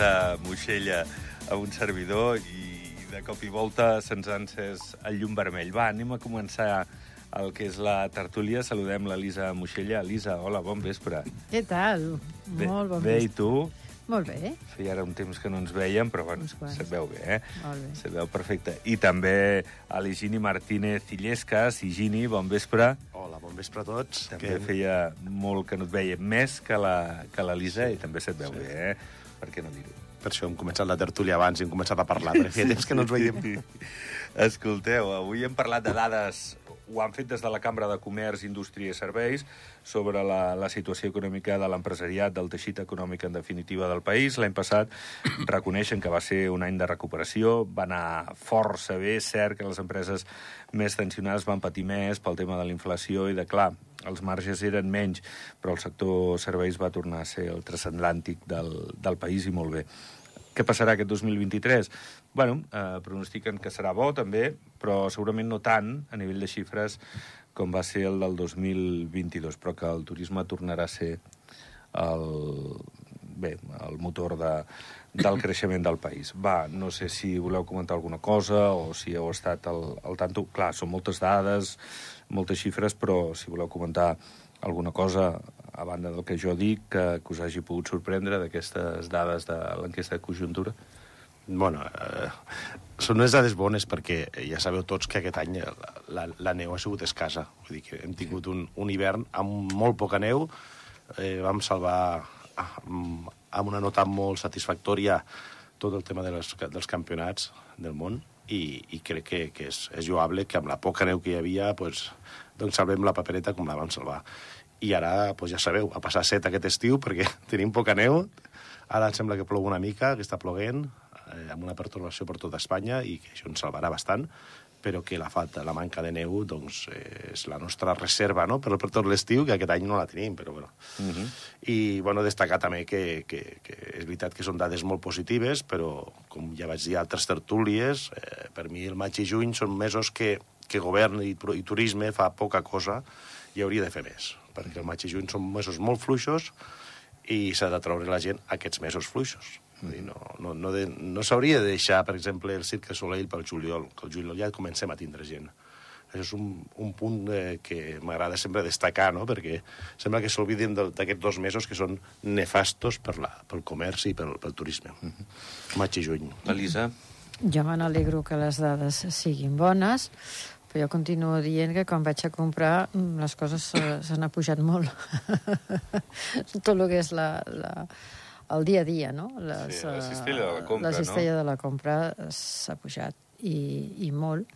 l'Elisa Moixella a un servidor i de cop i volta se'ns ha encès el llum vermell. Va, anem a començar el que és la tertúlia. Saludem l'Elisa Moixella. Elisa, hola, bon vespre. Què tal? Bé, Molt bon bé, i vespre. tu? Molt bé. Feia ara un temps que no ens veiem, però bueno, quants. se't veu bé, eh? Molt bé. Se't veu perfecte. I també a l'Higini Martínez Illescas. Higini, bon vespre. Hola, bon vespre a tots. També feia molt que no et veiem més que la, que l'Elisa sí. i també se't veu Sí. bé, eh? Per què no dir-ho? Per això hem començat la tertúlia abans i hem començat a parlar, perquè feia temps que no ens veiem. Escolteu, avui hem parlat de dades, ho han fet des de la Cambra de Comerç, Indústria i Serveis, sobre la, la situació econòmica de l'empresariat, del teixit econòmic en definitiva del país. L'any passat reconeixen que va ser un any de recuperació, va anar força bé, cert que les empreses més tensionades van patir més pel tema de la inflació i de, clar, els marges eren menys, però el sector serveis va tornar a ser el transatlàntic del, del país i molt bé. Què passarà aquest 2023? Bueno, eh, pronostiquen que serà bo, també, però segurament no tant a nivell de xifres com va ser el del 2022, però que el turisme tornarà a ser el, bé, el motor de, del creixement del país. Va, no sé si voleu comentar alguna cosa o si heu estat al, al tanto. Clar, són moltes dades, moltes xifres, però si voleu comentar alguna cosa, a banda del que jo dic, que, que us hagi pogut sorprendre d'aquestes dades de l'enquesta de conjuntura. Bueno, eh, són unes dades bones perquè ja sabeu tots que aquest any la, la, la neu ha sigut escassa. Vull dir que hem tingut un, un hivern amb molt poca neu, eh, vam salvar amb, una nota molt satisfactòria tot el tema de les, dels campionats del món i, i crec que, que és, és lloable que amb la poca neu que hi havia pues, doncs salvem la papereta com la vam salvar. I ara, pues, ja sabeu, a passar set aquest estiu perquè tenim poca neu, ara em sembla que plou una mica, que està ploguent, eh, amb una pertorbació per tota Espanya i que això ens salvarà bastant, però que la falta, la manca de neu, doncs, eh, és la nostra reserva, no?, per, per tot l'estiu, que aquest any no la tenim, però bueno. Uh -huh. I, bueno, destacar també que, que, que és veritat que són dades molt positives, però, com ja vaig dir a altres tertúlies, eh, per mi el maig i juny són mesos que, que govern i, i turisme fa poca cosa i hauria de fer més, perquè el maig i juny són mesos molt fluixos i s'ha de treure la gent aquests mesos fluixos. Dir, no, no, no, de, no s'hauria de deixar, per exemple, el Cirque Soleil pel juliol, que el juliol ja comencem a tindre gent. Això és un, un punt eh, que m'agrada sempre destacar, no? perquè sembla que s'obliden d'aquests dos mesos que són nefastos per la, pel comerç i pel, pel turisme. Mm -hmm. Maig i juny. Elisa? Jo me n'alegro que les dades siguin bones, però jo continuo dient que quan vaig a comprar mm, les coses se- s'han apujat molt. Tot el que és la, la, el dia a dia, no? Les, Sí, la eh, cistella de la compra, La no? cistella de la compra s'ha pujat i, i molt.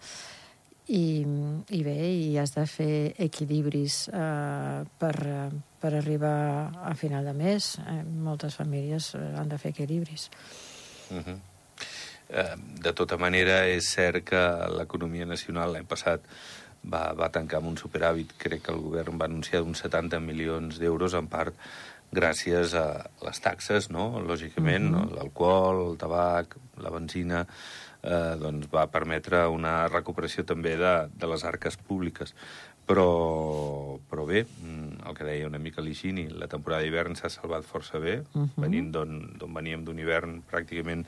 I, I bé, i has de fer equilibris eh, per, eh, per arribar a final de mes. Eh, moltes famílies eh, han de fer equilibris. Uh -huh. eh, de tota manera, és cert que l'economia nacional l'any passat va, va tancar amb un superàvit. Crec que el govern va anunciar uns 70 milions d'euros, en part gràcies a les taxes, no? lògicament, uh -huh. l'alcohol, el tabac, la benzina, eh, doncs va permetre una recuperació també de, de les arques públiques. Però, però bé, mm, el que deia una mica l'Higini, la temporada d'hivern s'ha salvat força bé, uh Mhm. -huh. venint d'on d'on veníem d'un hivern pràcticament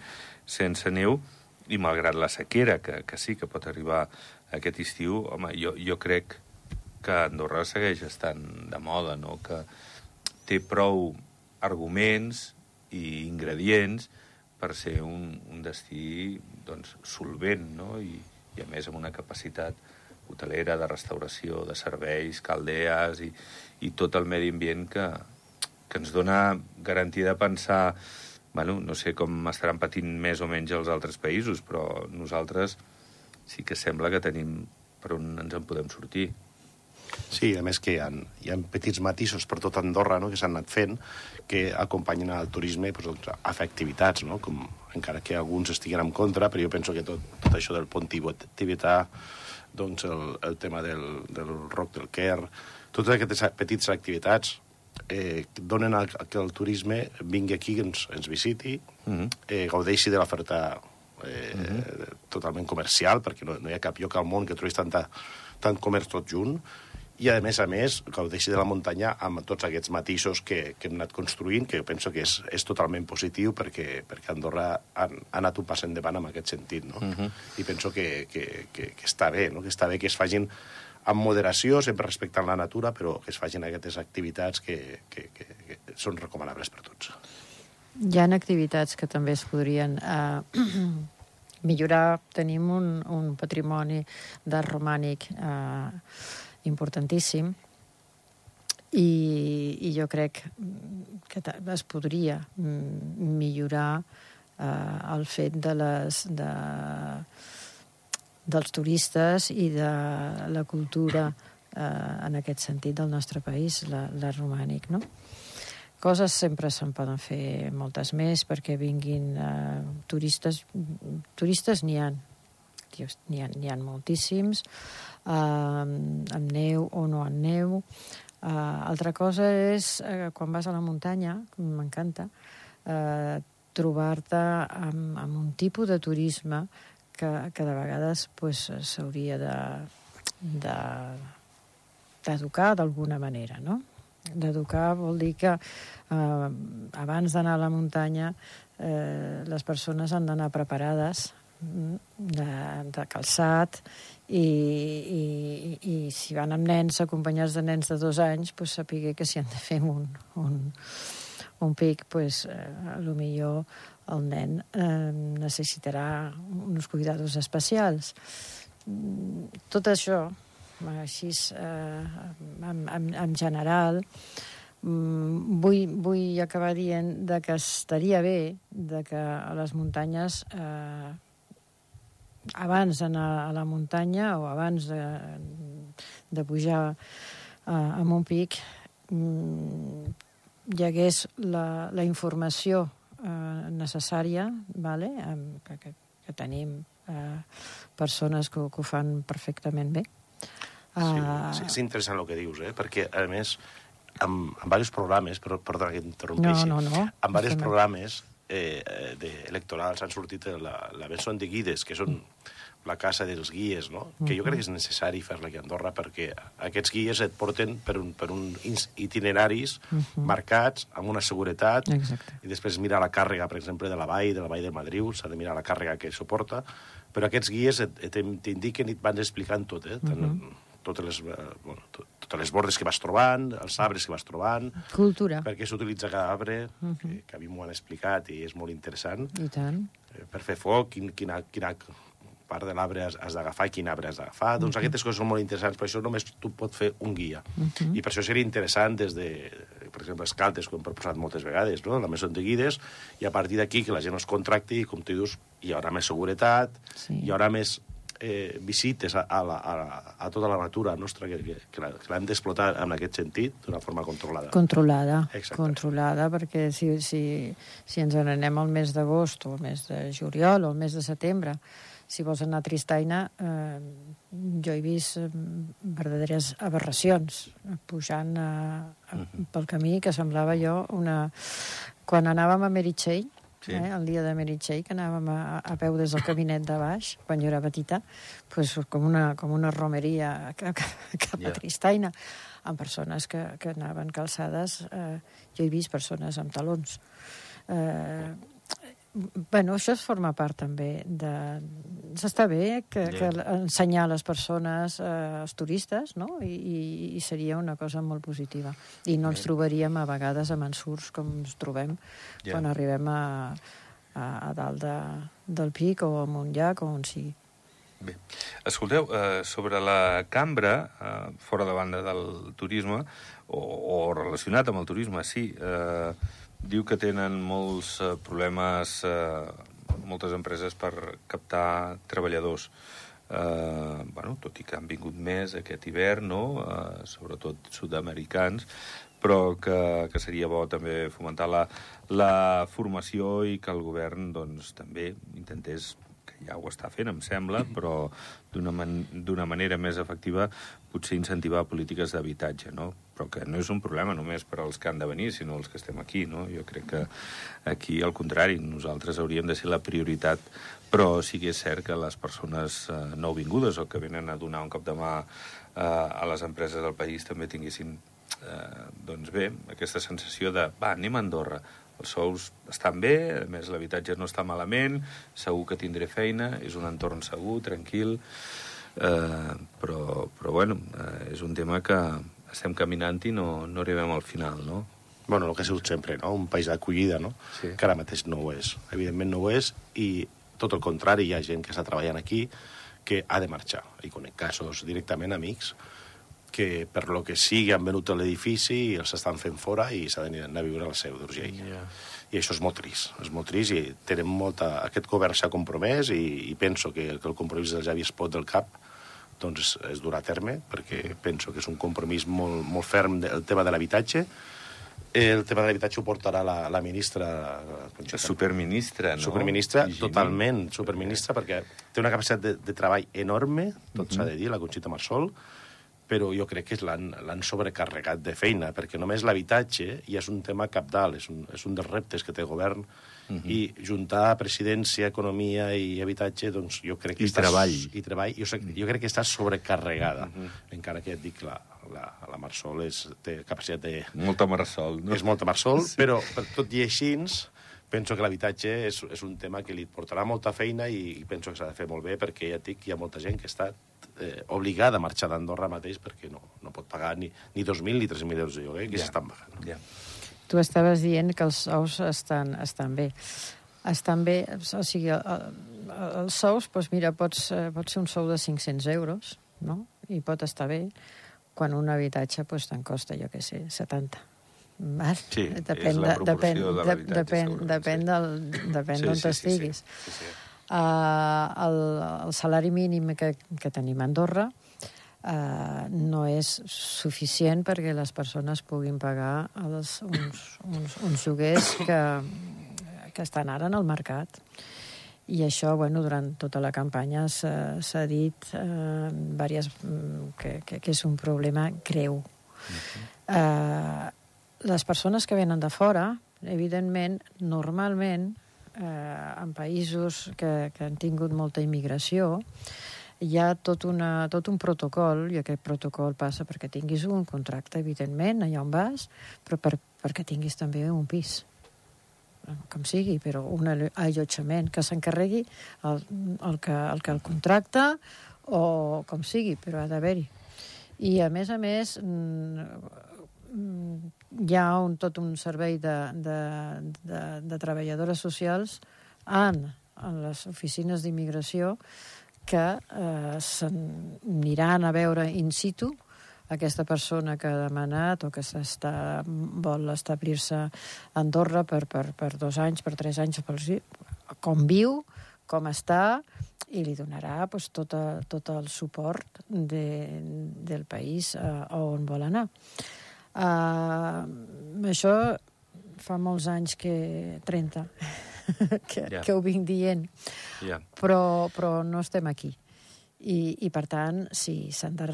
sense neu, i malgrat la sequera, que, que sí que pot arribar aquest estiu, home, jo, jo crec que Andorra segueix estant de moda, no? que té prou arguments i ingredients per ser un, un destí doncs, solvent, no? I, i a més amb una capacitat hotelera, de restauració, de serveis, caldees i, i tot el medi ambient que, que ens dona garantia de pensar bueno, no sé com estaran patint més o menys els altres països, però nosaltres sí que sembla que tenim per on ens en podem sortir. Sí, a més que hi ha, hi ha petits matisos per tot Andorra no?, que s'han anat fent que acompanyen al turisme pues, doncs, a fer activitats, no? com, encara que alguns estiguen en contra, però jo penso que tot, tot això del pont tibet- tibetà, doncs el, el tema del, del rock del Quer, totes aquestes petites activitats eh, donen a, a que el turisme vingui aquí, ens, ens visiti, Mhm. eh, gaudeixi de l'oferta eh, totalment comercial, perquè no, no hi ha cap lloc al món que trobis tanta, tant comerç tot junt, i, a més a més, gaudeixi de la muntanya amb tots aquests matisos que, que hem anat construint, que penso que és, és totalment positiu perquè, perquè Andorra ha, ha anat un pas endavant en aquest sentit, no? Uh -huh. I penso que, que, que, que està bé, no? Que està bé que es facin amb moderació, sempre respectant la natura, però que es facin aquestes activitats que, que, que, que són recomanables per tots. Hi ha activitats que també es podrien eh, millorar. Tenim un, un patrimoni d'art romànic eh, importantíssim i, i jo crec que es podria millorar eh, el fet de les, de, dels turistes i de la cultura eh, en aquest sentit del nostre país, l'art romànic, no? Coses sempre se'n poden fer moltes més perquè vinguin eh, turistes. Turistes n'hi ha, n'hi ha, ha moltíssims, eh, amb neu o no amb neu. Uh, altra cosa és, uh, quan vas a la muntanya, m'encanta, uh, trobar-te amb, amb un tipus de turisme que, que de vegades s'hauria pues, de d'educar d'alguna manera, no? D'educar vol dir que eh, abans d'anar a la muntanya eh, les persones han d'anar preparades de, de calçat i, i, i si van amb nens acompanyats de nens de dos anys pues, sapiguer que si han de fer un, un, un pic pues, eh, a lo millor el nen eh, necessitarà uns cuidados especials. Tot això així eh, en, en, en general Mm, vull, vull acabar dient de que estaria bé de que a les muntanyes eh, abans d'anar a la muntanya o abans de, de pujar eh, a un pic mm, hi hagués la, la informació eh, necessària vale? que, que, que tenim eh, persones que, que ho fan perfectament bé. Sí, sí, és interessant el que dius, eh? perquè, a més, amb, amb diversos programes, però, perdona que t'interrompeixi, no, no, no. amb diversos programes eh, de, electorals han sortit la, la Benson de Guides, que són la casa dels guies, no? Uh -huh. que jo crec que és necessari fer-la aquí a Andorra perquè aquests guies et porten per un, per un itineraris uh -huh. marcats amb una seguretat Exacte. i després mira la càrrega, per exemple, de la vall, de la vall de Madriu, s'ha de mirar la càrrega que suporta, però aquests guies t'indiquen i et van explicant tot, eh? Tant, uh -huh totes les, eh, bueno, totes les bordes que vas trobant, els arbres que vas trobant... Cultura. Per què s'utilitza cada arbre, uh -huh. que, que a mi m'ho han explicat i és molt interessant. I tant. Eh, per fer foc, quin, quina, quina part de l'arbre has, has d'agafar i quin arbre has d'agafar. Uh -huh. Doncs aquestes coses són molt interessants, però això només tu pot fer un guia. Uh -huh. I per això seria interessant des de, per exemple, Escaltes, com hem proposat moltes vegades, no? la Mesó de Guides, i a partir d'aquí que la gent els contracti i, com tu dius, hi haurà més seguretat, sí. hi haurà més eh, visites a, a, la, a, a tota la natura nostra que, que, que l'hem d'explotar en aquest sentit d'una forma controlada. Controlada, Exacte. controlada, perquè si, si, si ens n'anem al mes d'agost o al mes de juliol o al mes de setembre, si vols anar a Tristaina, eh, jo he vist eh, verdaderes aberracions pujant a, a, pel camí que semblava jo una... Quan anàvem a Meritxell, sí. eh, el dia de Meritxell, que anàvem a, a peu des del cabinet de baix, quan jo era petita, pues, com, una, com una romeria cap, cap yeah. a Tristaina, amb persones que, que anaven calçades. Eh, jo he vist persones amb talons. Eh, bueno, això es forma part també de... S'està bé que, yeah. que ensenyar a les persones, eh, als turistes, no? I, i, I seria una cosa molt positiva. I no ens trobaríem a vegades amb ensurts com ens trobem yeah. quan arribem a, a, a dalt de, del pic o a un llac o on sigui. Bé. Escolteu, eh, sobre la cambra, eh, fora de banda del turisme, o, o relacionat amb el turisme, sí, eh, diu que tenen molts eh, problemes, eh, moltes empreses per captar treballadors. Eh, bueno, tot i que han vingut més aquest hivern, no? eh, sobretot sud-americans, però que, que seria bo també fomentar la, la formació i que el govern doncs, també intentés que ja ho està fent, em sembla, però d'una man manera més efectiva potser incentivar polítiques d'habitatge, no? Però que no és un problema només per als que han de venir, sinó els que estem aquí, no? Jo crec que aquí, al contrari, nosaltres hauríem de ser la prioritat. Però sí que és cert que les persones eh, nouvingudes o que venen a donar un cop de mà eh, a les empreses del país també tinguessin eh, doncs bé, aquesta sensació de va, anem a Andorra, els sous estan bé, a més l'habitatge no està malament, segur que tindré feina, és un entorn segur, tranquil, eh, però, però bueno, eh, és un tema que estem caminant i no, no arribem al final, no? Bueno, el que ha sigut sempre, no? Un país d'acollida, no? Sí. Que ara mateix no ho és. Evidentment no ho és, i tot el contrari, hi ha gent que està treballant aquí que ha de marxar. I conec casos directament amics que per lo que sigui han venut l'edifici i els estan fent fora i s'ha d'anar a viure al seu d'Urgell. Ja. I això és molt trist, és molt trist i tenen molta... Aquest govern s'ha compromès i, i penso que, que el compromís del Javi Espot del CAP doncs es durà a terme, perquè penso que és un compromís molt, molt ferm del tema de l'habitatge. El tema de l'habitatge ho portarà la, la ministra... Conxita. Superministra, no? Superministra, Higini. totalment superministra, perquè té una capacitat de, de treball enorme, tot s'ha de dir, la Conxita Marsol, però jo crec que l'han sobrecarregat de feina, perquè només l'habitatge ja és un tema capdalt, és un, és un dels reptes que té el govern, i juntar presidència, economia i habitatge, doncs jo crec que I està... treball. I treball. Jo, sé- jo crec que està sobrecarregada, encara que et dic, la, la, la Marsol és, té capacitat de, Molta marsol, no? és molta Marsol, sí. però per tot i així penso que l'habitatge és, és un tema que li portarà molta feina i, i penso que s'ha de fer molt bé perquè ja et dic, hi ha molta gent que està eh, obligada a marxar d'Andorra mateix perquè no, no pot pagar ni, ni 2.000 ni 3.000 euros de lloguer que Ja. s'estan pagant. Ja. Tu estaves dient que els sous estan, estan bé. Estan bé, o sigui, el- el- els sous, doncs mira, pots, eh, pot ser un sou de 500 euros, no? I pot estar bé, quan un habitatge doncs, te'n costa, jo què sé, 70. Val? Sí, és la proporció depèn, de l'habitatge, depèn, depèn, sí. del, depèn Sí, d'on sí, sí, estiguis. sí, sí. Uh, el, el salari mínim que, que tenim a Andorra uh, no és suficient perquè les persones puguin pagar els, uns, uns, uns lloguers que, que estan ara en el mercat. I això, bueno, durant tota la campanya s'ha dit eh, diverses, que, que, que és un problema greu. eh, les persones que venen de fora, evidentment, normalment, eh, en països que, que han tingut molta immigració, hi ha tot, una, tot un protocol, i aquest protocol passa perquè tinguis un contracte, evidentment, allà on vas, però per, perquè tinguis també un pis com sigui, però un allo- allotjament que s'encarregui el, el, que, el que el contracta o com sigui, però ha d'haver-hi. I, a més a més, mm, hi ha un, tot un servei de, de, de, de treballadores socials en, en les oficines d'immigració que eh, s'aniran a veure in situ aquesta persona que ha demanat o que s'està, vol establir-se a Andorra per, per, per dos anys, per tres anys, per, com viu, com està, i li donarà pues, tot, a, tot el suport de, del país a, a on vol anar. Uh, això fa molts anys que... 30, que, Ja. que ho vinc dient, Ja. però, però no estem aquí. I, i per tant, sí, s'han de,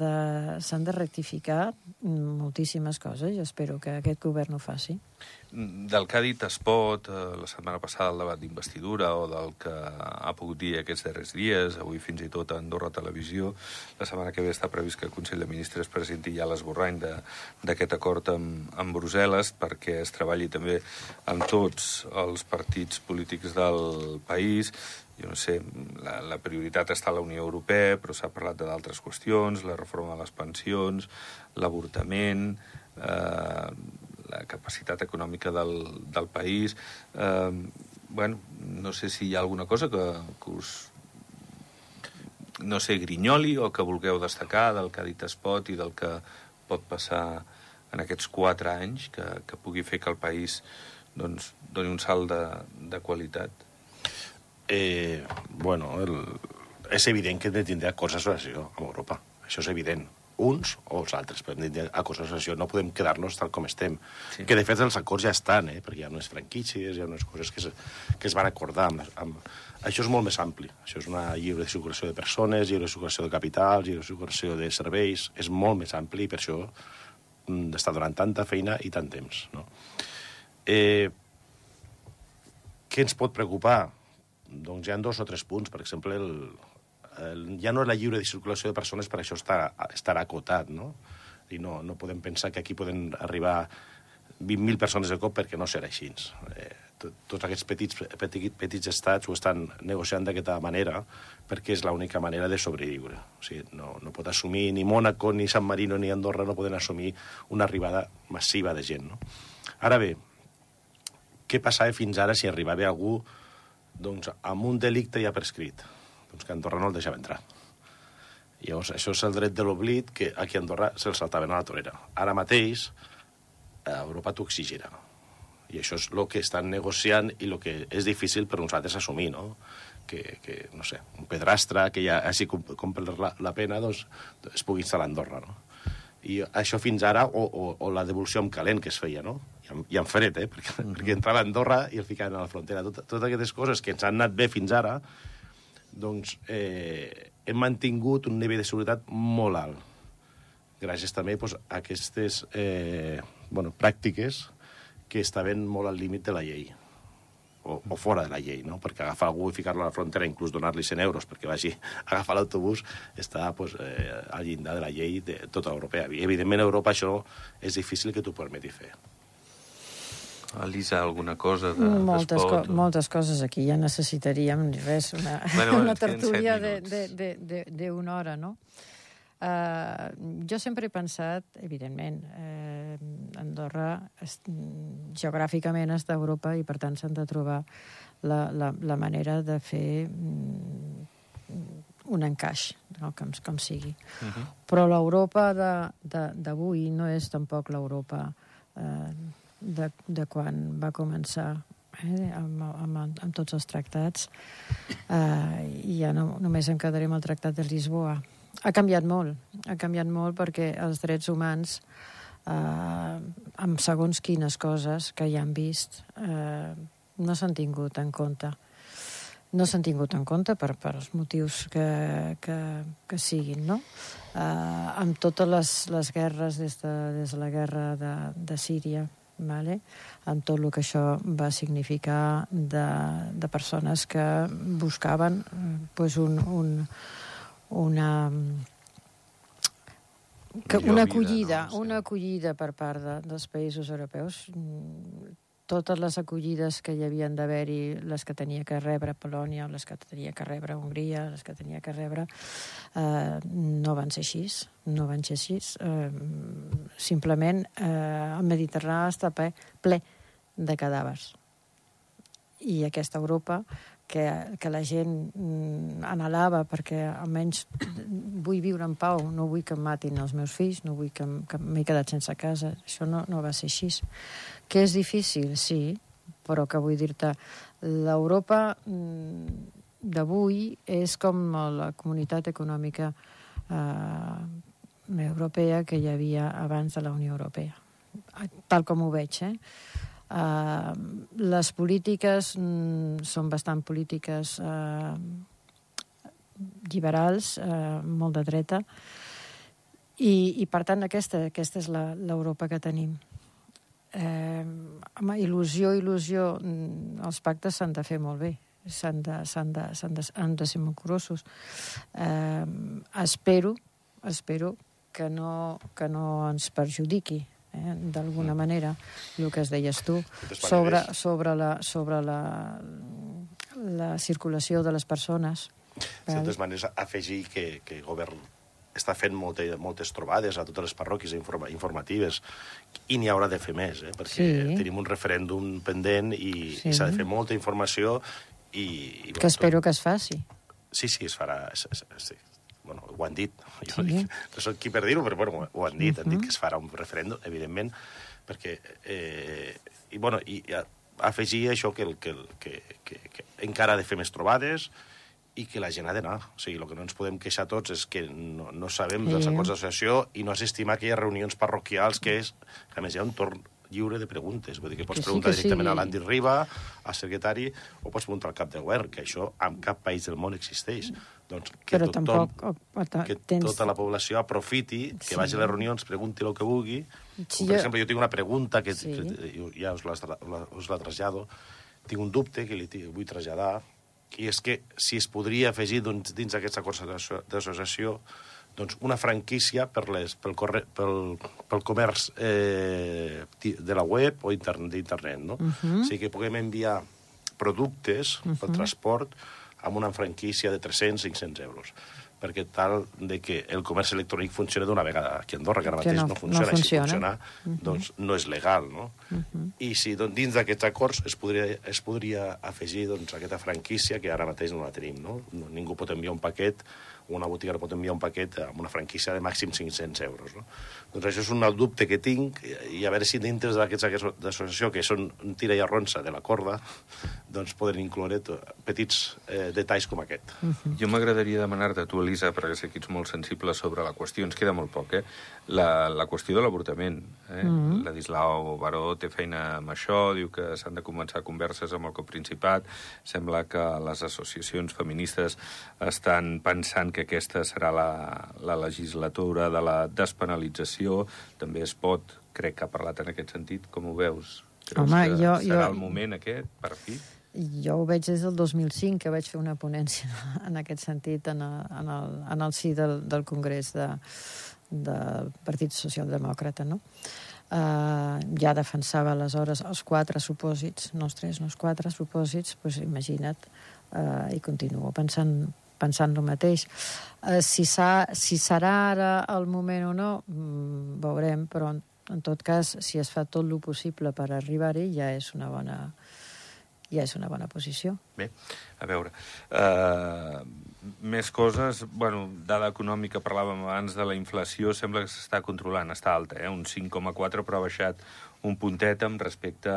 de, de rectificar moltíssimes coses i espero que aquest govern ho faci. Del que ha dit Espot eh, la setmana passada al debat d'investidura o del que ha pogut dir aquests darrers dies, avui fins i tot a Andorra Televisió, la setmana que ve està previst que el Consell de Ministres presenti ja l'esborrany d'aquest acord amb, amb Brussel·les perquè es treballi també amb tots els partits polítics del país. Jo no sé, la, la prioritat està a la Unió Europea, però s'ha parlat d'altres qüestions, la reforma de les pensions, l'avortament, eh, la capacitat econòmica del, del país. Eh, bueno, no sé si hi ha alguna cosa que, que us no sé, grinyoli o que vulgueu destacar del que ha dit Espot i del que pot passar en aquests quatre anys que, que pugui fer que el país doncs, doni un salt de, de qualitat. Eh, bueno, el, és evident que hem de tindre acords d'associació amb Europa. Això és evident. Uns o els altres, però hem de acords d'associació. No podem quedar-nos tal com estem. Sí. Sí. Que, de fet, els acords ja estan, eh? perquè hi ha unes franquícies, hi ha unes coses que es, que es van acordar. Amb, amb... Això és molt més ampli. Això és una lliure circulació de persones, lliure circulació de capitals, lliure circulació de serveis. És molt més ampli i per això mm, està donant tanta feina i tant temps. No? Eh, què ens pot preocupar? Doncs hi ha dos o tres punts. Per exemple, el, el, ja no és la lliure de circulació de persones, per això està, estarà acotat, no? I no, no podem pensar que aquí poden arribar 20.000 persones de cop perquè no serà així. Eh, tots aquests petits, petits, petits estats ho estan negociant d'aquesta manera perquè és l'única manera de sobreviure. O sigui, no, no pot assumir ni Mònaco, ni San Marino, ni Andorra no poden assumir una arribada massiva de gent. No? Ara bé, què passava fins ara si arribava algú doncs, amb un delicte ja prescrit? Doncs que Andorra no el deixava entrar. Llavors, això és el dret de l'oblit que aquí a Andorra se'l saltaven a la torera. Ara mateix, a Europa t'ho exigirà i això és el que estan negociant i el que és difícil per nosaltres assumir, no? Que, que no sé, un pedrastre que ja hagi complert la, la pena doncs, es pugui instal·lar a Andorra, no? I això fins ara, o, o, o la devolució amb calent que es feia, no? I amb fred, eh? Perquè, mm -hmm. perquè entrava a Andorra i el ficaven a la frontera. Tot, totes aquestes coses que ens han anat bé fins ara, doncs eh, hem mantingut un nivell de seguretat molt alt. Gràcies també doncs, a aquestes eh, bueno, pràctiques que estaven molt al límit de la llei o, o fora de la llei, no? perquè agafar algú i ficar-lo a la frontera, inclús donar-li 100 euros perquè vagi a agafar l'autobús, està pues, eh, al llindar de la llei de tota Europea. I, evidentment, a Europa això és difícil que t'ho permeti fer. Elisa, alguna cosa de, moltes, co o... moltes coses aquí. Ja necessitaríem res, una, bueno, una tertúlia d'una hora, no? Uh, jo sempre he pensat, evidentment, eh, Andorra es, geogràficament està a Europa i per tant s'han de trobar la, la, la manera de fer mm, un encaix, no? com, com sigui. Uh -huh. Però l'Europa d'avui no és tampoc l'Europa eh, de, de quan va començar eh, amb, amb, amb tots els tractats. Eh, I ja no, només em quedaré amb el tractat de Lisboa ha canviat molt. Ha canviat molt perquè els drets humans, eh, amb segons quines coses que ja han vist, eh, no s'han tingut en compte. No s'han tingut en compte per, per els motius que, que, que siguin, no? Eh, amb totes les, les guerres des de, des de la guerra de, de Síria, vale? amb tot el que això va significar de, de persones que buscaven pues un, un, una que una acollida, vida, no? sí. una acollida per part de, dels països europeus. Totes les acollides que hi havien d'haver-hi, les que tenia que rebre Polònia, les que tenia que rebre Hongria, les que tenia que rebre, eh, no van ser així, no van ser així. Eh, simplement eh, el Mediterrani està ple, ple de cadàvers. I aquesta Europa que, que la gent mm, anhelava perquè almenys vull viure en pau, no vull que em matin els meus fills, no vull que, que m'he quedat sense casa. Això no, no va ser així. Que és difícil, sí, però que vull dir-te, l'Europa mm, d'avui és com la comunitat econòmica eh, europea que hi havia abans de la Unió Europea. Tal com ho veig, eh? Uh, les polítiques mm, són bastant polítiques uh, liberals, uh, molt de dreta, i, i per tant aquesta, aquesta és l'Europa que tenim. Eh, home, il·lusió, il·lusió, mm, els pactes s'han de fer molt bé, s'han de, de, de, de ser molt curosos. Eh, espero, espero que no, que no ens perjudiqui eh, d'alguna mm. manera, el que es deies tu, sobre, sobre, la, sobre la, la circulació de les persones. De totes maneres, afegir que, que el govern està fent molta, moltes trobades a totes les parròquies informa, informatives i n'hi haurà de fer més, eh? perquè sí. tenim un referèndum pendent i s'ha sí. de fer molta informació i... i que espero tot... que es faci. Sí, sí, es farà. Sí, bueno, ho han dit, jo sí. dic, no soc qui per dir-ho, però bueno, ho han dit, uh -huh. han dit que es farà un referèndum, evidentment, perquè... Eh, I, bueno, i, afegir això que, que, que, que, que encara ha de fer més trobades i que la gent ha d'anar. O sigui, el que no ens podem queixar tots és que no, no sabem sí. dels acords d'associació i no s'estima aquelles reunions parroquials que és... Que a més hi ha un torn lliure de preguntes. Vull dir que pots que sí, preguntar que directament sí. a l'Andy Riba, al secretari, o pots preguntar al cap de govern, que això en cap país del món existeix. Doncs que Però tothom, tampoc, que tens... tota la població aprofiti, que sí. vagi a les reunions, pregunti el que vulgui. Sí, per jo... exemple, jo tinc una pregunta que, sí. que ja us la, us la trasllado. Tinc un dubte que li vull traslladar i és que si es podria afegir doncs, dins d'aquest acord d'associació doncs, una franquícia per les, pel, corre, pel, pel comerç eh, de la web o d'internet, no? Uh -huh. O sigui que puguem enviar productes uh -huh. pel transport amb una franquícia de 300-500 euros perquè tal de que el comerç electrònic funcioni d'una vegada aquí a Andorra, que ara mateix que no, no funciona, no funciona. i si funciona, uh -huh. doncs no és legal, no? Uh -huh. I si doncs, dins d'aquests acords es podria, es podria afegir doncs, aquesta franquícia que ara mateix no la tenim, no? Ningú pot enviar un paquet una botiga pot enviar un paquet amb una franquícia de màxim 500 euros. No? Doncs això és un dubte que tinc i a veure si dintre d'aquests d'associació, que són tira i arronsa de la corda, doncs poden incloure petits eh, detalls com aquest. Uh -huh. Jo m'agradaria demanar-te, tu, Elisa, perquè sé que ets molt sensible sobre la qüestió, ens queda molt poc, eh? La, la qüestió de l'avortament. Eh? Mm-hmm. -huh. Ladislau Baró té feina amb això, diu que s'han de començar converses amb el coprincipat, sembla que les associacions feministes estan pensant que aquesta serà la, la legislatura de la despenalització, també es pot, crec que ha parlat en aquest sentit, com ho veus? Creus Home, que jo, serà jo... el moment aquest, per fi? Jo ho veig des del 2005, que vaig fer una ponència en aquest sentit en el, en el, en el si del, del Congrés de, del Partit Socialdemòcrata, no? Uh, ja defensava aleshores els quatre supòsits, no els tres, no els quatre supòsits, doncs imagina't, uh, i continuo pensant, pensant el mateix. Uh, si, si serà ara el moment o no, mm, veurem, però en, en tot cas, si es fa tot el possible per arribar-hi, ja és una bona, ja és una bona posició. Bé, a veure, uh, més coses, bueno, dada econòmica, parlàvem abans de la inflació, sembla que s'està controlant, està alta, eh? un 5,4, però ha baixat un puntet amb respecte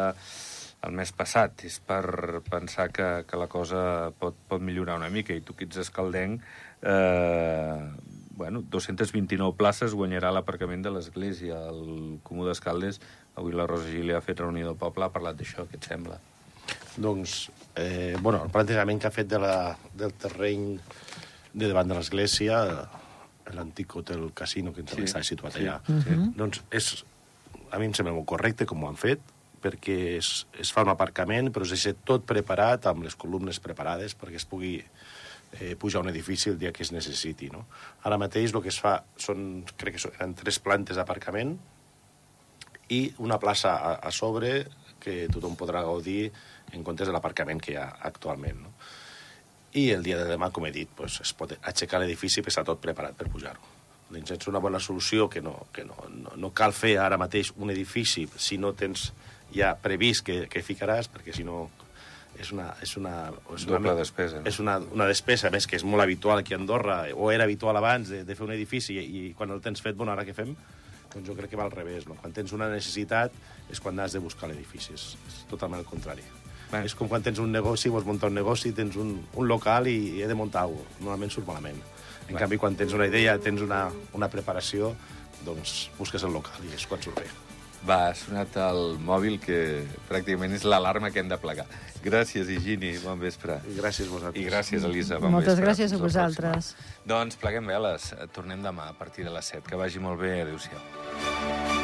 al mes passat. És per pensar que, que la cosa pot, pot millorar una mica, i tu que ets escaldenc, eh, bueno, 229 places guanyarà l'aparcament de l'Església. El Comú d'Escaldes, avui la Rosa Gili ha fet reunió del poble, ha parlat d'això, què et sembla? Doncs, eh, bueno, el plantejament que ha fet de la, del terreny de davant de l'església, l'antic hotel casino que sí, està situat allà, sí. Uh -huh. doncs és, a mi em sembla molt correcte com ho han fet, perquè es, es fa un aparcament, però es deixa tot preparat, amb les columnes preparades, perquè es pugui eh, pujar un edifici el dia que es necessiti. No? Ara mateix el que es fa són, crec que són, tres plantes d'aparcament i una plaça a, a sobre que tothom podrà gaudir en comptes de l'aparcament que hi ha actualment. No? I el dia de demà, com he dit, pues, es pot aixecar l'edifici i està tot preparat per pujar-ho. Doncs és una bona solució que, no, que no, no, no cal fer ara mateix un edifici si no tens ja previst que, que ficaràs, perquè si no és una... És una és una, Doble despesa. No? És una, una despesa, més que és molt habitual aquí a Andorra, o era habitual abans de, de fer un edifici i, i quan el tens fet, bueno, ara què fem? Doncs jo crec que va al revés, no? Quan tens una necessitat és quan has de buscar l'edifici, és, és totalment el contrari. Bé. És com quan tens un negoci, vols muntar un negoci, tens un, un local i, i he de muntar alguna cosa. Normalment surt malament. En Bé. canvi, quan tens una idea, tens una, una preparació, doncs busques el local i és quan surt bé. Va, ha sonat el mòbil, que pràcticament és l'alarma que hem de plegar. Gràcies, Higini, bon vespre. I gràcies a vosaltres. I gràcies, Elisa, bon Moltes vespre. gràcies a vosaltres. Doncs pleguem veles. Tornem demà a partir de les 7. Que vagi molt bé. Adéu-siau.